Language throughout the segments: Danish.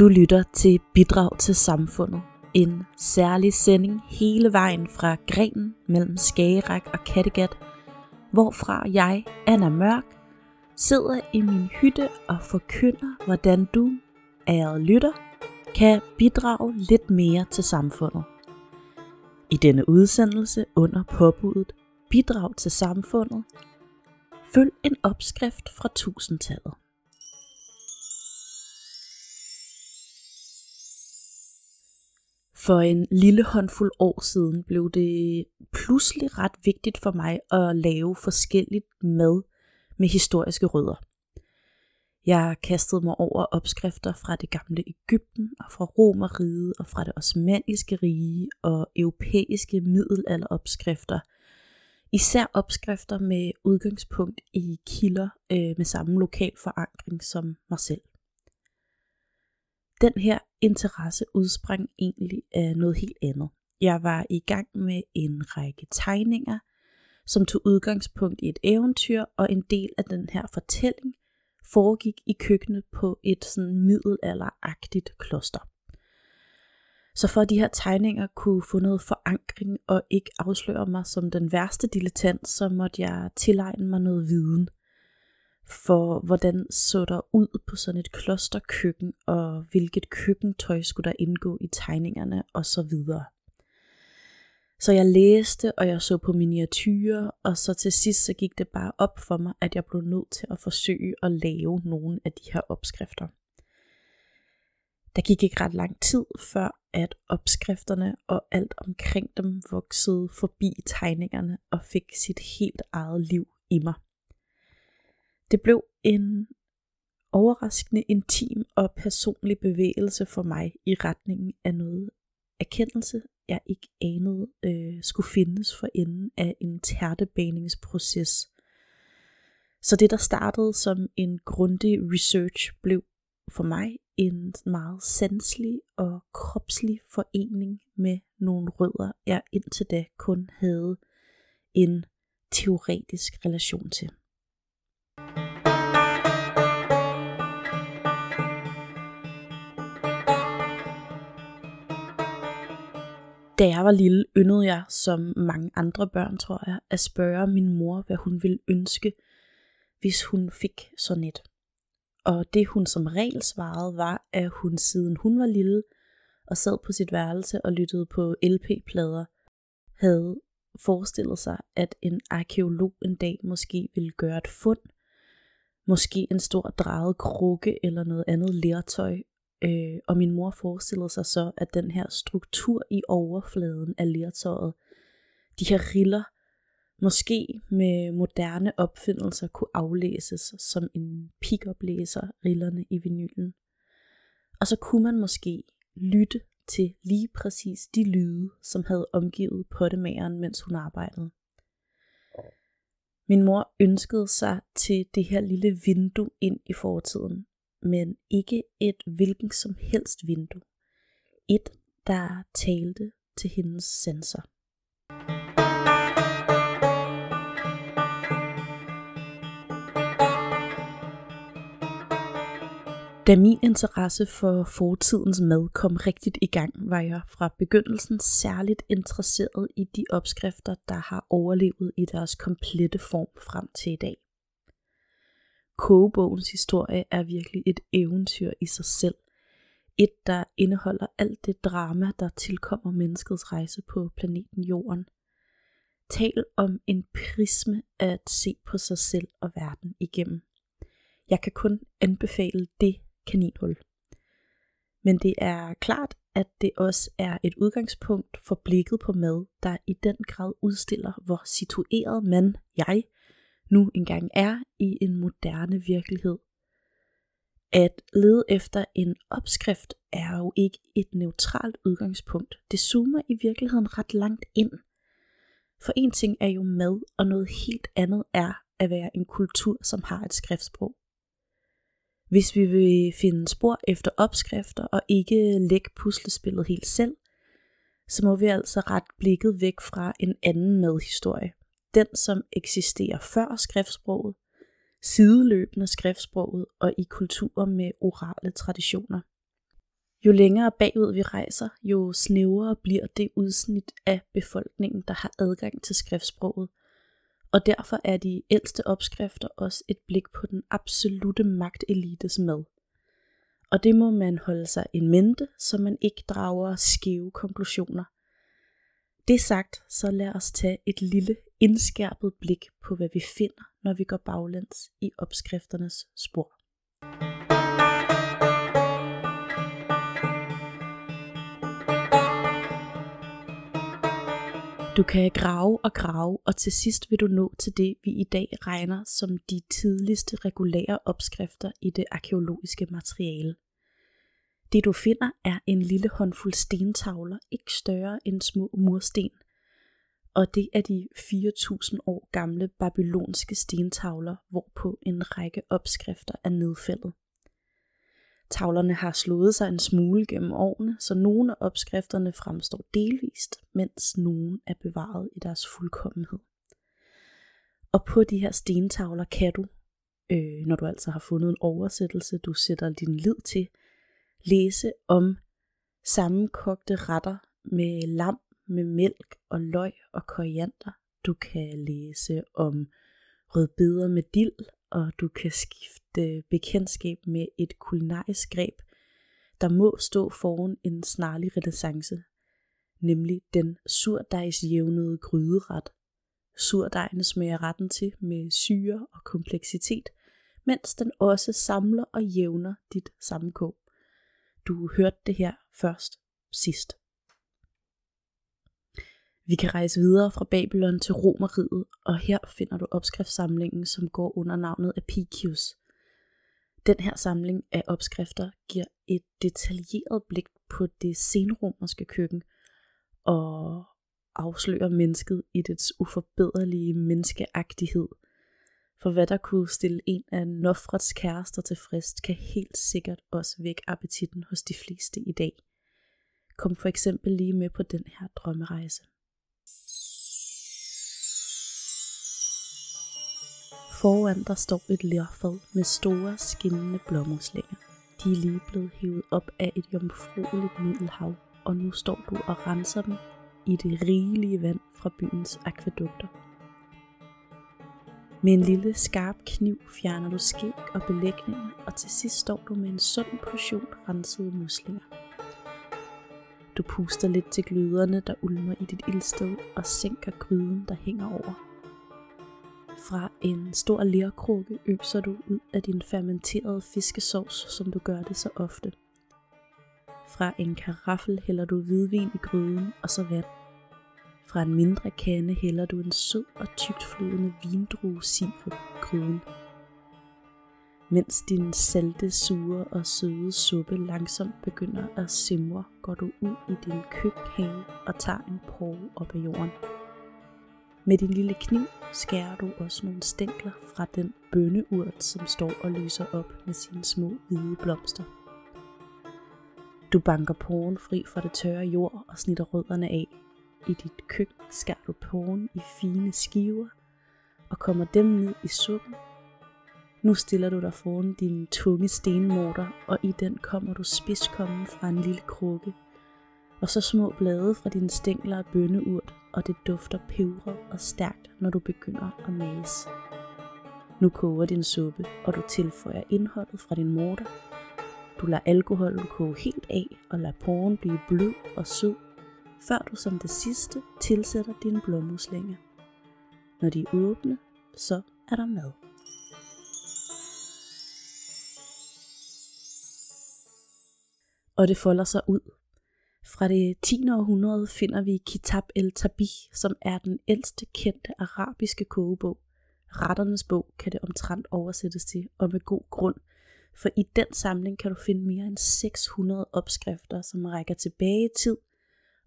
Du lytter til Bidrag til Samfundet. En særlig sending hele vejen fra grenen mellem Skagerak og Kattegat, hvorfra jeg, Anna Mørk, sidder i min hytte og forkynder, hvordan du, ærede lytter, kan bidrage lidt mere til samfundet. I denne udsendelse under påbuddet Bidrag til samfundet, følg en opskrift fra tusindtallet. For en lille håndfuld år siden blev det pludselig ret vigtigt for mig at lave forskelligt mad med historiske rødder. Jeg kastede mig over opskrifter fra det gamle Ægypten og fra Romeriet og fra det osmanniske rige og europæiske middelalderopskrifter. Især opskrifter med udgangspunkt i kilder øh, med samme lokal forankring som mig selv. Den her interesse udsprang egentlig af noget helt andet. Jeg var i gang med en række tegninger, som tog udgangspunkt i et eventyr, og en del af den her fortælling foregik i køkkenet på et sådan middelalderagtigt kloster. Så for at de her tegninger kunne få noget forankring og ikke afsløre mig som den værste dilettant, så måtte jeg tilegne mig noget viden – for hvordan så der ud på sådan et klosterkøkken, og hvilket køkkentøj skulle der indgå i tegningerne og så videre. Så jeg læste, og jeg så på miniatyrer, og så til sidst så gik det bare op for mig, at jeg blev nødt til at forsøge at lave nogle af de her opskrifter. Der gik ikke ret lang tid, før at opskrifterne og alt omkring dem voksede forbi tegningerne og fik sit helt eget liv i mig. Det blev en overraskende intim og personlig bevægelse for mig i retningen af noget erkendelse, jeg ikke anede øh, skulle findes for enden af en tærtebaningsproces. Så det, der startede som en grundig research, blev for mig en meget sanselig og kropslig forening med nogle rødder, jeg indtil da kun havde en teoretisk relation til. Da jeg var lille, yndede jeg, som mange andre børn, tror jeg, at spørge min mor, hvad hun ville ønske, hvis hun fik sådan et. Og det hun som regel svarede var, at hun siden hun var lille og sad på sit værelse og lyttede på LP-plader, havde forestillet sig, at en arkeolog en dag måske ville gøre et fund, måske en stor drejet krukke eller noget andet lertøj, Øh, og min mor forestillede sig så, at den her struktur i overfladen af lertøjet, de her riller, måske med moderne opfindelser kunne aflæses som en pick-up-læser rillerne i vinylen. Og så kunne man måske lytte til lige præcis de lyde, som havde omgivet pottemageren, mens hun arbejdede. Min mor ønskede sig til det her lille vindue ind i fortiden, men ikke et hvilken som helst vindue. Et, der talte til hendes sensor. Da min interesse for fortidens mad kom rigtigt i gang, var jeg fra begyndelsen særligt interesseret i de opskrifter, der har overlevet i deres komplette form frem til i dag kogebogens historie er virkelig et eventyr i sig selv. Et, der indeholder alt det drama, der tilkommer menneskets rejse på planeten Jorden. Tal om en prisme at se på sig selv og verden igennem. Jeg kan kun anbefale det kaninhul. Men det er klart, at det også er et udgangspunkt for blikket på mad, der i den grad udstiller, hvor situeret man, jeg, nu engang er i en moderne virkelighed. At lede efter en opskrift er jo ikke et neutralt udgangspunkt. Det zoomer i virkeligheden ret langt ind. For en ting er jo mad, og noget helt andet er at være en kultur, som har et skriftsprog. Hvis vi vil finde spor efter opskrifter og ikke lægge puslespillet helt selv, så må vi altså ret blikket væk fra en anden madhistorie den som eksisterer før skriftsproget, sideløbende skriftsproget og i kulturer med orale traditioner. Jo længere bagud vi rejser, jo snævrere bliver det udsnit af befolkningen, der har adgang til skriftsproget. Og derfor er de ældste opskrifter også et blik på den absolute magtelites mad. Og det må man holde sig en mente, så man ikke drager skæve konklusioner. Det sagt, så lad os tage et lille indskærpet blik på, hvad vi finder, når vi går baglæns i opskrifternes spor. Du kan grave og grave, og til sidst vil du nå til det, vi i dag regner som de tidligste regulære opskrifter i det arkeologiske materiale. Det du finder er en lille håndfuld stentavler, ikke større end små mursten. Og det er de 4.000 år gamle babylonske stentavler, hvorpå en række opskrifter er nedfældet. Tavlerne har slået sig en smule gennem årene, så nogle af opskrifterne fremstår delvist, mens nogle er bevaret i deres fuldkommenhed. Og på de her stentavler kan du, øh, når du altså har fundet en oversættelse, du sætter din lid til, læse om sammenkogte retter med lam, med mælk og løg og koriander. Du kan læse om rødbeder med dild, og du kan skifte bekendtskab med et kulinarisk greb, der må stå foran en snarlig renaissance, nemlig den surdejsjævnede gryderet. Surdejen smager retten til med syre og kompleksitet, mens den også samler og jævner dit sammenkog. Du hørte det her først sidst. Vi kan rejse videre fra Babylon til Romeriet, og her finder du opskriftssamlingen, som går under navnet Apicius. Den her samling af opskrifter giver et detaljeret blik på det senromerske køkken og afslører mennesket i dets uforbederlige menneskeagtighed – for hvad der kunne stille en af Nofrets kærester til frist, kan helt sikkert også vække appetitten hos de fleste i dag. Kom for eksempel lige med på den her drømmerejse. Foran der står et lærfad med store skinnende blommerslænger. De er lige blevet hævet op af et jomfrueligt middelhav, og nu står du og renser dem i det rigelige vand fra byens akvedukter. Med en lille skarp kniv fjerner du skæg og belægninger, og til sidst står du med en sund portion rensede muslinger. Du puster lidt til gløderne, der ulmer i dit ildsted, og sænker gryden, der hænger over. Fra en stor lerkrukke øser du ud af din fermenterede fiskesovs, som du gør det så ofte. Fra en karaffel hælder du hvidvin i gryden og så vand. Fra en mindre kande hælder du en sød og tykt flydende vindruesirup gryden. Mens din salte, sure og søde suppe langsomt begynder at simre, går du ud i din køkkenhave og tager en porre op af jorden. Med din lille kniv skærer du også nogle stængler fra den bønneurt, som står og lyser op med sine små hvide blomster. Du banker poren fri fra det tørre jord og snitter rødderne af, i dit køkken skærer du poren i fine skiver og kommer dem ned i suppen. Nu stiller du dig foran din tunge stenmorter, og i den kommer du spidskommen fra en lille krukke, og så små blade fra dine stængler af bønneurt, og det dufter pebret og stærkt, når du begynder at mase. Nu koger din suppe, og du tilføjer indholdet fra din morter. Du lader alkoholen koge helt af, og lader porren blive blød og sød, før du som det sidste tilsætter dine blommuslinger. Når de er åbne, så er der mad. Og det folder sig ud. Fra det 10. århundrede finder vi Kitab el-Tabi, som er den ældste kendte arabiske kogebog. Retternes bog kan det omtrent oversættes til, og med god grund, for i den samling kan du finde mere end 600 opskrifter, som rækker tilbage i tid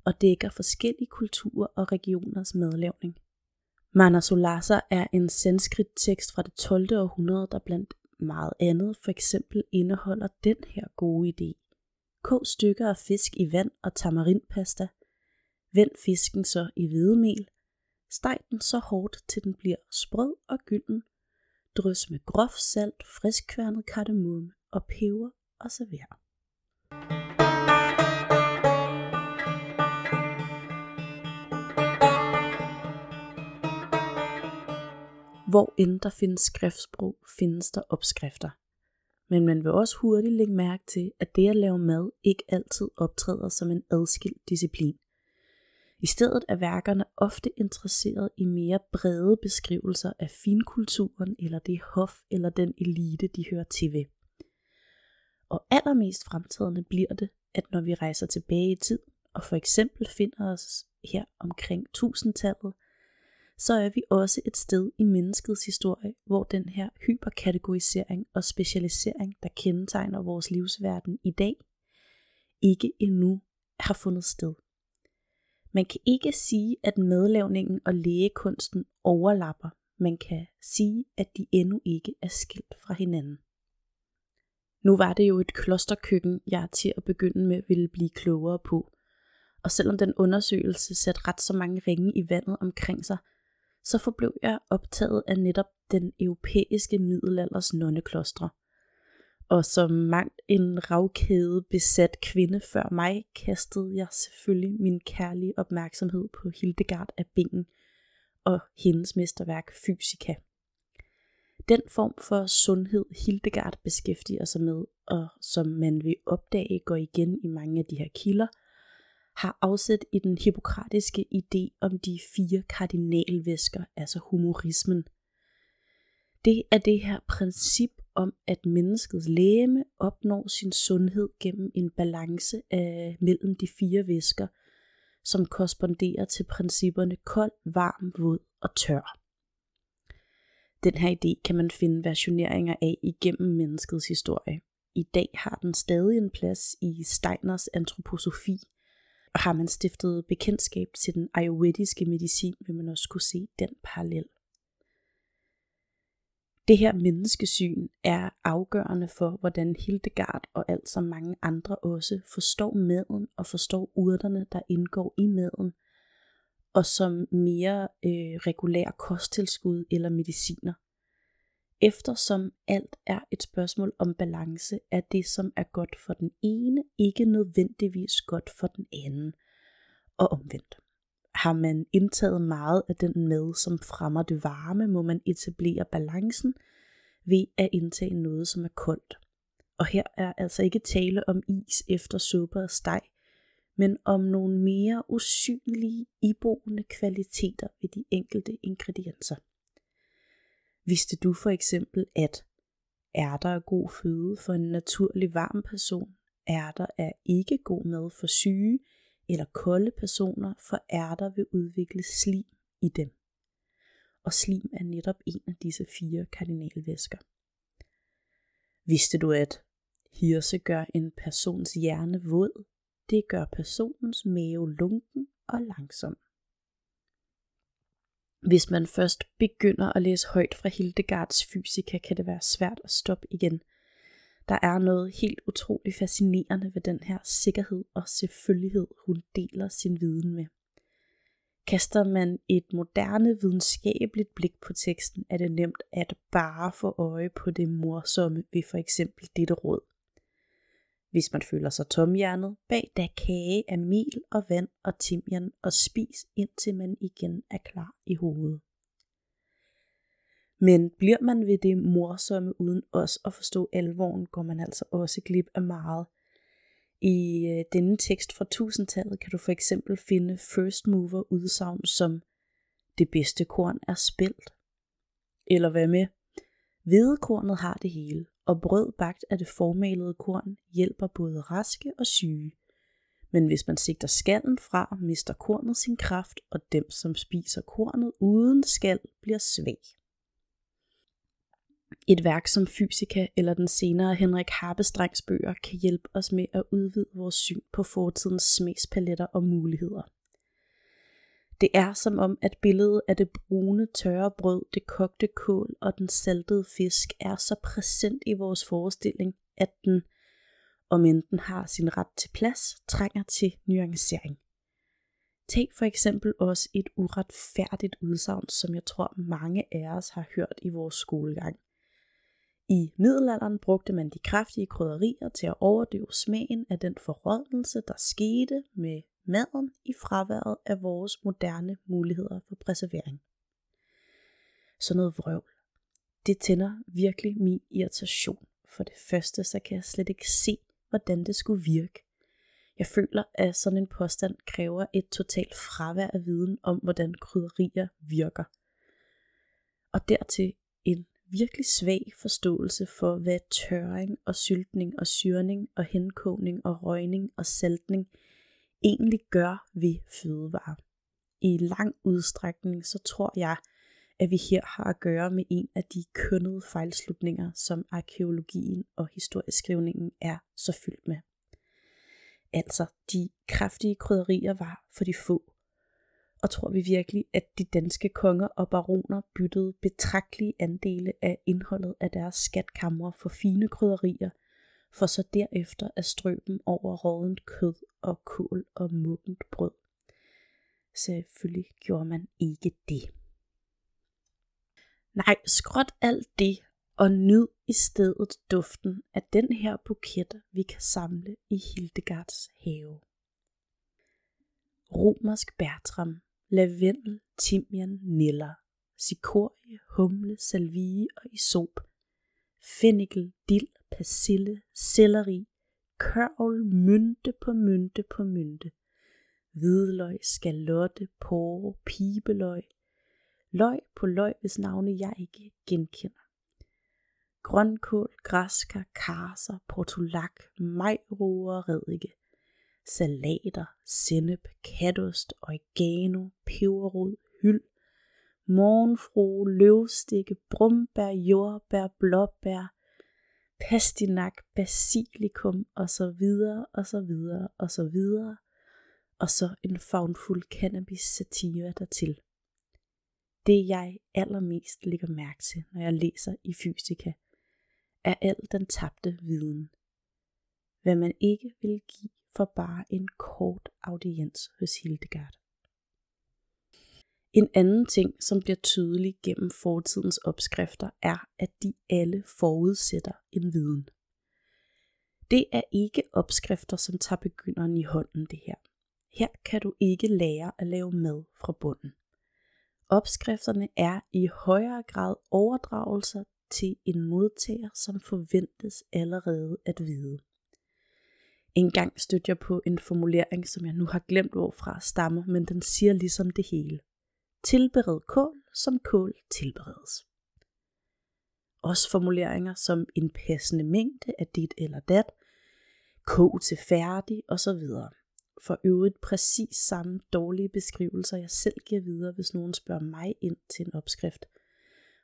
og dækker forskellige kulturer og regioners madlavning. Manasulasa er en sanskrit tekst fra det 12. århundrede, der blandt meget andet for eksempel indeholder den her gode idé. Kog stykker af fisk i vand og tamarindpasta. Vend fisken så i hvedemel. Steg den så hårdt, til den bliver sprød og gylden. Drys med groft salt, friskkværnet kardemomme og peber og server. Hvor end der findes skriftsprog, findes der opskrifter. Men man vil også hurtigt lægge mærke til, at det at lave mad ikke altid optræder som en adskilt disciplin. I stedet er værkerne ofte interesseret i mere brede beskrivelser af finkulturen eller det hof eller den elite, de hører til ved. Og allermest fremtrædende bliver det, at når vi rejser tilbage i tid, og for eksempel finder os her omkring tusindtallet, så er vi også et sted i menneskets historie, hvor den her hyperkategorisering og specialisering, der kendetegner vores livsverden i dag, ikke endnu har fundet sted. Man kan ikke sige, at medlavningen og lægekunsten overlapper. Man kan sige, at de endnu ikke er skilt fra hinanden. Nu var det jo et klosterkøkken, jeg til at begynde med ville blive klogere på. Og selvom den undersøgelse satte ret så mange ringe i vandet omkring sig, så forblev jeg optaget af netop den europæiske middelalders nonneklostre. Og som mangt en ravkæde besat kvinde før mig, kastede jeg selvfølgelig min kærlige opmærksomhed på Hildegard af Bingen og hendes mesterværk Fysika. Den form for sundhed Hildegard beskæftiger sig med, og som man vil opdage går igen i mange af de her kilder, har afsæt i den hippokratiske idé om de fire kardinalvæsker, altså humorismen. Det er det her princip om, at menneskets lægeme opnår sin sundhed gennem en balance af mellem de fire væsker, som korresponderer til principperne kold, varm, våd og tør. Den her idé kan man finde versioneringer af igennem menneskets historie. I dag har den stadig en plads i Steiners antroposofi, og har man stiftet bekendtskab til den ayurvediske medicin, vil man også kunne se den parallel. Det her menneskesyn er afgørende for, hvordan Hildegard og alt så mange andre også forstår maden og forstår urterne, der indgår i maden, og som mere øh, regulær kosttilskud eller mediciner. Eftersom alt er et spørgsmål om balance, er det, som er godt for den ene, ikke nødvendigvis godt for den anden, og omvendt. Har man indtaget meget af den mad, som fremmer det varme, må man etablere balancen ved at indtage noget, som er koldt. Og her er altså ikke tale om is efter suppe og steg, men om nogle mere usynlige, iboende kvaliteter ved de enkelte ingredienser. Vidste du for eksempel, at ærter er god føde for en naturlig varm person, ærter er ikke god mad for syge eller kolde personer, for ærter vil udvikle slim i dem. Og slim er netop en af disse fire kardinalvæsker. Vidste du, at hirse gør en persons hjerne våd? Det gør personens mave lunken og langsom. Hvis man først begynder at læse højt fra Hildegards fysika, kan det være svært at stoppe igen. Der er noget helt utroligt fascinerende ved den her sikkerhed og selvfølgelighed, hun deler sin viden med. Kaster man et moderne videnskabeligt blik på teksten, er det nemt at bare få øje på det morsomme ved for eksempel dette råd. Hvis man føler sig tomhjernet, bag da kage af mel og vand og timian og spis indtil man igen er klar i hovedet. Men bliver man ved det morsomme uden os at forstå alvoren, går man altså også glip af meget. I øh, denne tekst fra tusindtallet kan du for eksempel finde first mover udsagn som det bedste korn er spældt. Eller hvad med? Hvedekornet har det hele og brød bagt af det formalede korn hjælper både raske og syge. Men hvis man sigter skallen fra, mister kornet sin kraft, og dem, som spiser kornet uden skal, bliver svag. Et værk som Fysika eller den senere Henrik Harpestrengs bøger kan hjælpe os med at udvide vores syn på fortidens smagspaletter og muligheder. Det er som om, at billedet af det brune, tørre brød, det kogte kål og den saltede fisk er så præsent i vores forestilling, at den, om end den har sin ret til plads, trænger til nuancering. Tag for eksempel også et uretfærdigt udsagn, som jeg tror mange af os har hørt i vores skolegang. I middelalderen brugte man de kraftige krydderier til at overdøve smagen af den forrådnelse, der skete med maden i fraværet af vores moderne muligheder for preservering. Sådan noget vrøvl. Det tænder virkelig min irritation. For det første, så kan jeg slet ikke se, hvordan det skulle virke. Jeg føler, at sådan en påstand kræver et totalt fravær af viden om, hvordan krydderier virker. Og dertil en virkelig svag forståelse for, hvad tørring og syltning og syrning og henkogning og røgning og saltning egentlig gør ved fødevarer. I lang udstrækning så tror jeg, at vi her har at gøre med en af de kønnede fejlslutninger, som arkeologien og historieskrivningen er så fyldt med. Altså, de kraftige krydderier var for de få. Og tror vi virkelig, at de danske konger og baroner byttede betragtelige andele af indholdet af deres skatkamre for fine krydderier, for så derefter at strø dem over rådent kød og kål og muggent brød. Selvfølgelig gjorde man ikke det. Nej, skråt alt det og nyd i stedet duften af den her buket, vi kan samle i Hildegards have. Romersk Bertram, lavendel, timian, niller, sikorie, humle, salvie og isop, fennikel, dild, persille, selleri, kørvel, mynte på mynte på mynte, hvidløg, skalotte, porre, pibeløg, løg på løg, hvis navne jeg ikke genkender. Grønkål, græskar, karser, portulak, majroer og redike, salater, sennep, katost, oregano, peberrod, hyld, morgenfrue, løvstikke, brumbær, jordbær, blåbær, pastinak, basilikum og så videre og så videre og så videre, og så en fagnfuld cannabis sativa dertil. Det jeg allermest lægger mærke til, når jeg læser i fysika, er al den tabte viden. Hvad man ikke vil give for bare en kort audiens hos Hildegard. En anden ting, som bliver tydelig gennem fortidens opskrifter, er, at de alle forudsætter en viden. Det er ikke opskrifter, som tager begynderen i hånden det her. Her kan du ikke lære at lave mad fra bunden. Opskrifterne er i højere grad overdragelser til en modtager, som forventes allerede at vide. En gang stødte jeg på en formulering, som jeg nu har glemt hvorfra stammer, men den siger ligesom det hele. Tilbered kål, som kål tilberedes. Også formuleringer som en passende mængde af dit eller dat, kog til færdig osv. For øvrigt præcis samme dårlige beskrivelser, jeg selv giver videre, hvis nogen spørger mig ind til en opskrift.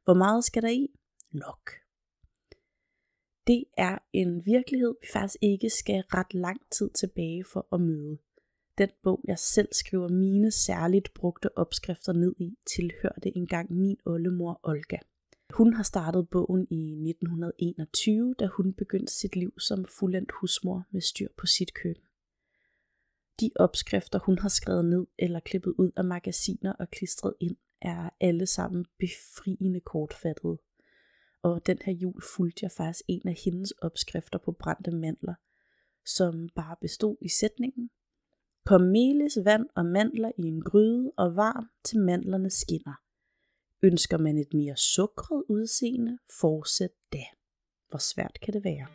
Hvor meget skal der i? nok. Det er en virkelighed, vi faktisk ikke skal ret lang tid tilbage for at møde. Den bog, jeg selv skriver mine særligt brugte opskrifter ned i, tilhørte engang min oldemor Olga. Hun har startet bogen i 1921, da hun begyndte sit liv som fuldendt husmor med styr på sit køkken. De opskrifter, hun har skrevet ned eller klippet ud af magasiner og klistret ind, er alle sammen befriende kortfattede og den her jul fulgte jeg faktisk en af hendes opskrifter på brændte mandler, som bare bestod i sætningen. Kom melis, vand og mandler i en gryde og varm til mandlerne skinner. Ønsker man et mere sukret udseende, fortsæt da. Hvor svært kan det være?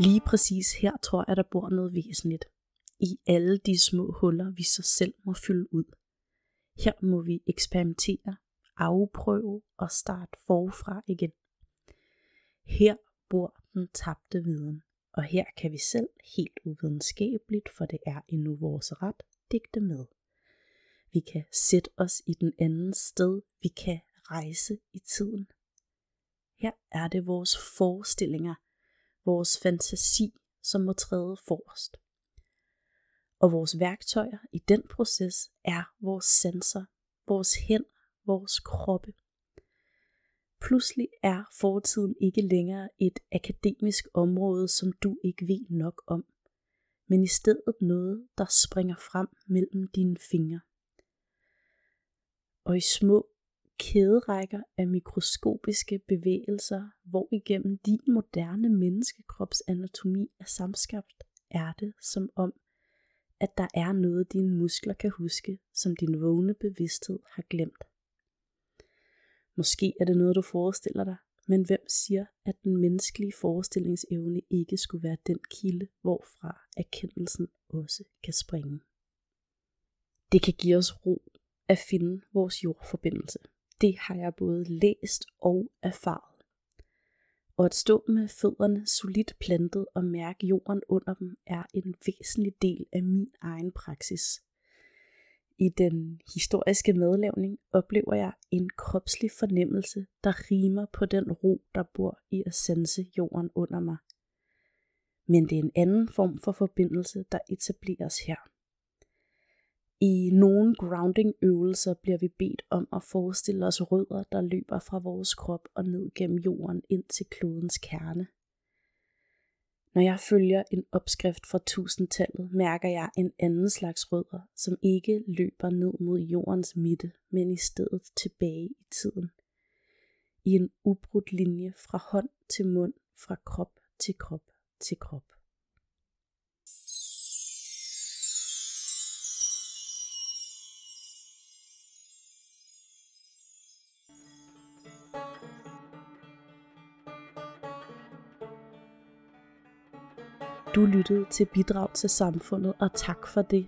Lige præcis her tror jeg, der bor noget væsentligt i alle de små huller, vi så selv må fylde ud. Her må vi eksperimentere, afprøve og starte forfra igen. Her bor den tabte viden, og her kan vi selv helt uvidenskabeligt, for det er endnu vores ret, digte med. Vi kan sætte os i den anden sted, vi kan rejse i tiden. Her er det vores forestillinger, vores fantasi, som må træde forrest. Og vores værktøjer i den proces er vores sanser, vores hænder, vores kroppe. Pludselig er fortiden ikke længere et akademisk område, som du ikke ved nok om, men i stedet noget, der springer frem mellem dine fingre. Og i små kæderækker af mikroskopiske bevægelser, hvor igennem din moderne menneskekrops anatomi er samskabt, er det som om, at der er noget, dine muskler kan huske, som din vågne bevidsthed har glemt. Måske er det noget, du forestiller dig, men hvem siger, at den menneskelige forestillingsevne ikke skulle være den kilde, hvorfra erkendelsen også kan springe? Det kan give os ro at finde vores jordforbindelse. Det har jeg både læst og erfaret. Og at stå med fødderne solidt plantet og mærke jorden under dem er en væsentlig del af min egen praksis. I den historiske medlavning oplever jeg en kropslig fornemmelse, der rimer på den ro, der bor i at sense jorden under mig. Men det er en anden form for forbindelse, der etableres her. I nogle grounding øvelser bliver vi bedt om at forestille os rødder, der løber fra vores krop og ned gennem jorden ind til klodens kerne. Når jeg følger en opskrift fra tusindtallet, mærker jeg en anden slags rødder, som ikke løber ned mod jordens midte, men i stedet tilbage i tiden. I en ubrudt linje fra hånd til mund, fra krop til krop til krop. Du lyttede til Bidrag til Samfundet, og tak for det.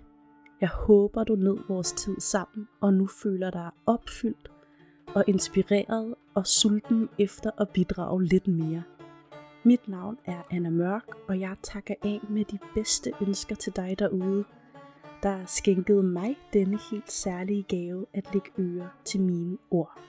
Jeg håber, du nød vores tid sammen, og nu føler dig opfyldt og inspireret og sulten efter at bidrage lidt mere. Mit navn er Anna Mørk, og jeg takker af med de bedste ønsker til dig derude, der skænkede mig denne helt særlige gave at lægge øre til mine ord.